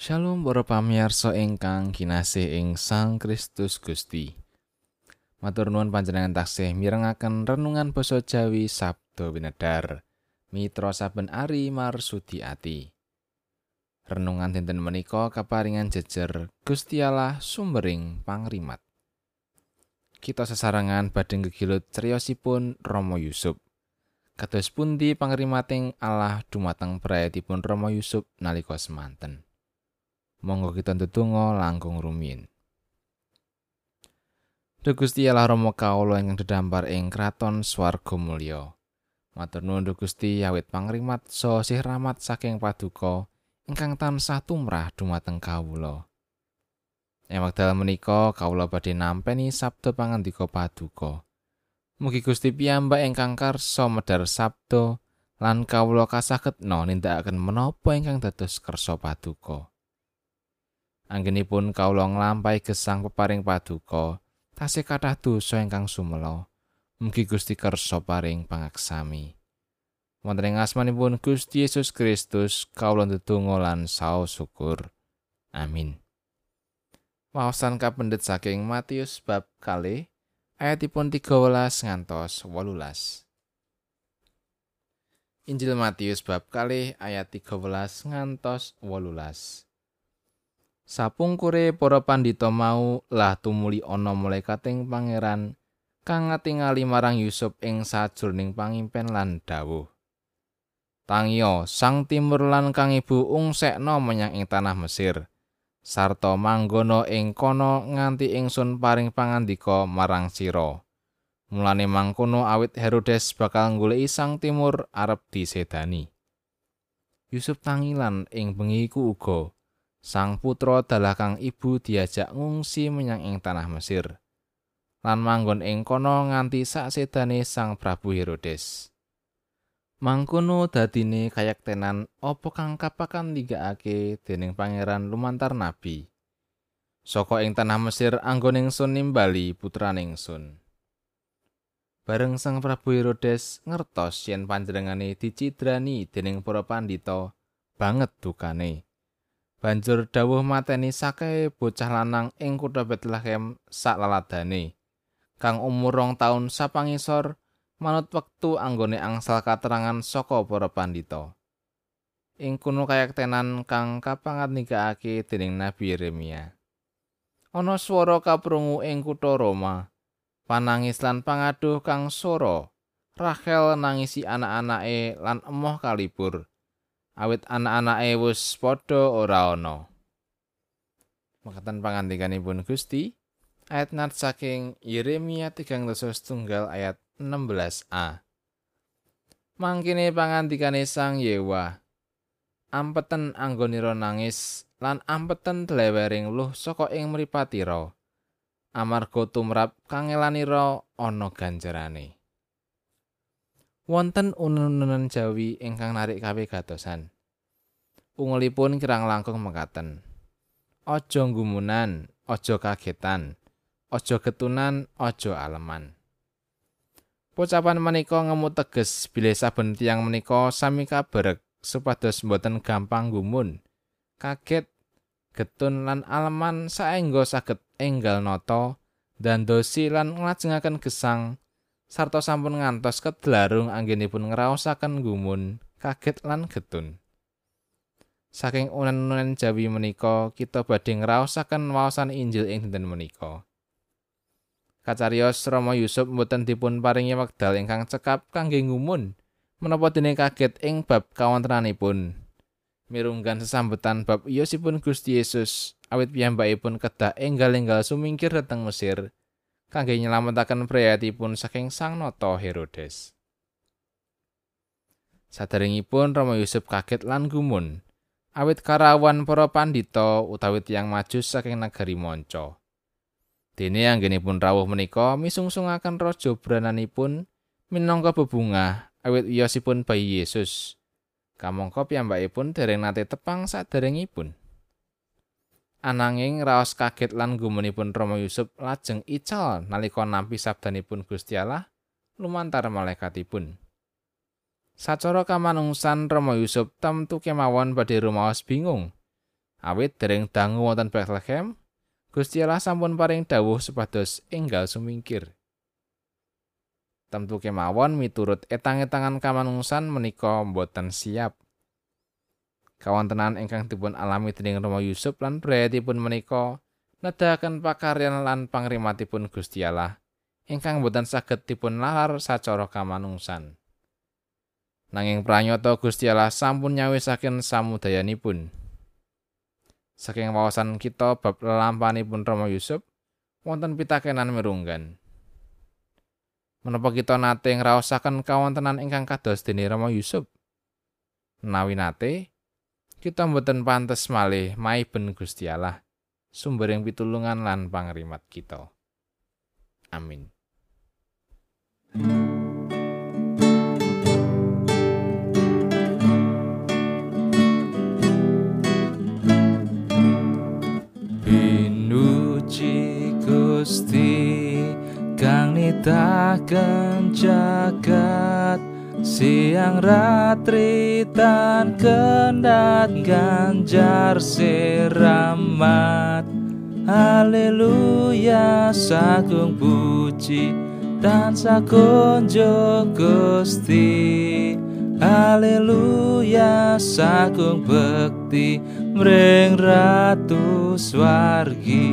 Shalom para pamirsa ingkang kinasih ing Sang Kristus Gusti. Matur nuwun panjenengan taksih mirengaken renungan basa Jawi Sabdo Winedar. Mitra saben ari marsudi ati. Renungan dinten menika kaparingan jejer Gusti Allah sumbering pangrimat. Kita sesarengan badhe gegilut criyosipun Rama Yusuf. Kados pundi pangrimating Allah dumateng prayatipun Rama Yusuf nalika semanten. Monggo kita ndedonga langkung rumiyin. Duh Gusti Allah Rama kawula ingkang dedampar ing kraton swarga mulya. Matur nuwun Gusti awit pangrimat so sih rahmat saking paduka ingkang tansah tumrah dumateng kawula. Ing wekdal menika kawula badhe nampeni sabda pangandika paduka. Mugi Gusti piyambak ingkang karsa medhar sabda lan kawula kasagedna nindakaken menapa ingkang dados kersa paduka. Anggenipun kawula nglampahi gesang peparing paduka, tasih kathah dosa ingkang sumela. Mugi Gusti kersa paring pangaksami. Wonten ing asmanipun Gusti Yesus Kristus, kawula ndedonga lan saos syukur. Amin. Waosan kapendet saking Matius bab kali ayatipun 13 ngantos 18. Injil Matius bab kali ayat 13 ngantos 18. Sapungkure para pandhita mau lah tumuli ana malaikating pangeran kang ngatingali marang Yusuf ing sajroning pangimpen lan dawuh. Tangyo sang timur lan kang ibu ungsekno menyang ing tanah Mesir. Sarta manggono ing kono nganti ingsun paring pangandika marang sira. Mulane mangkono awit Herodes bakal nggoleki sang timur arep disedani. Yusuf tangilan ing bengi iku uga Sang putra dalah kang ibu diajak ngungsi menyang ing tanah Mesir. Lan manggon ing kono nganti saksedane Sang Prabu Herodes. Mangkono dadine kayektenan apa kang kapakan ndigakake dening pangeran lumantar nabi. Saka ing tanah Mesir anggon ingsun nimbali putraning sun. Bareng Sang Prabu Herodes ngertos yen panjenengane dicidrani dening para pandhita banget dukane. Banjur dawuh mateni sakae bocah lanang ing kutha Bethlehem sak laladane kang umur rong taun sapangisor manut wektu anggone angsal katerangan saka para pandhita. Ing kuno kayaktenan kang kapangat dening Nabi Yeremia. Ana swara kaprungu ing kutha Roma. Panangis lan pangaduh kang soro Rachel nangisi anak-anake lan emoh kalibur awit anak-anake wis padha ora ana. Mekaten pangandikanipun Gusti ayat nat saking Yeremia 3 tunggal ayat 16a. Mangkene pangandikane Sang Yewa. Ampeten anggonira nangis lan ampeten dlewering luh saka ing mripatira. Amarga tumrap kangelanira ana ganjarane. Wonten unen-unen Jawi ingkang narik kawe gatosan. Ungulipun kirang langkung mekaten. Aja gumunan, aja kagetan, aja ketunan, aja aleman. Pocapan menika ngemu teges bilih saben tiyang menika sami kabarek supados mboten gampang gumun, kaget, getun lan aleman saengga saged enggal nata dan dosi lan nglajengaken gesang sarta sampun ngantos kedlarung anggenipun ngraosaken gumun, kaget lan getun. Saking unen-unen Jawi menika, kita badhe ngraosaken waosan Injil ing dinten menika. Kacarios Rama Yusuf mboten dipun paringi wekdal ingkang cekap kangge ngumun menapa dene kaget ing bab kawontenanipun. Mirunggan sesambetan bab iyosipun Gusti Yesus awit piyambakipun kedah enggal-enggal sumingkir dhateng Mesir. Kangge nyelametaken priyatipun saking sang nata Herodes. Saderengipun Rama Yusuf kaget lan gumun, awit karawan para pandhita utawi tiyang maju saking nagari Monco. Dene anggenipun rawuh menika misungsungaken raja brananipun minangka bebungah awit wiyosipun bayi Yesus. Kamangka piyambakipun dereng nate tepang saderengipun. Ananging raos kaget lan gumunipun Rama Yusuf lajeng ical nalika nampi sabdanipun Gusti Allah lumantar malaikatipun. Sacara kamanungsan Rama Yusuf tamtu kemawon badhe rumaos bingung. Awit dereng dangu wonten Bethlehem, Gusti Allah sampun paring dawuh supados enggal sumingkir. Tentu kemawon miturut etang-etangan kamanungsan menika boten siap. Kawontenan ingkang dipun alami dening Rama Yusuf lan priyatipun menika nedahaken pakaryan lan pangrimatipun Gusti Allah ingkang boten saged dipun lalar sacara kamanungsan. Nanging pranyata Gusti Allah sampun nyawisaken samudayanipun. Saking wawasan kita bab lelampanipun Rama Yusuf, wonten pitakenan merunggan. Menapa kita nate ngraosaken kawontenan ingkang kados dene Rama Yusuf? Menawi nate, kita mboten pantes malih maiben Gusti Allah, sumbering pitulungan lan pangrimat kita. Amin. nitaken jagat siang ratri tan kendat ganjar siramat haleluya sagung puji dan sakonjo gusti. Haleluya sagung bekti mring ratu swargi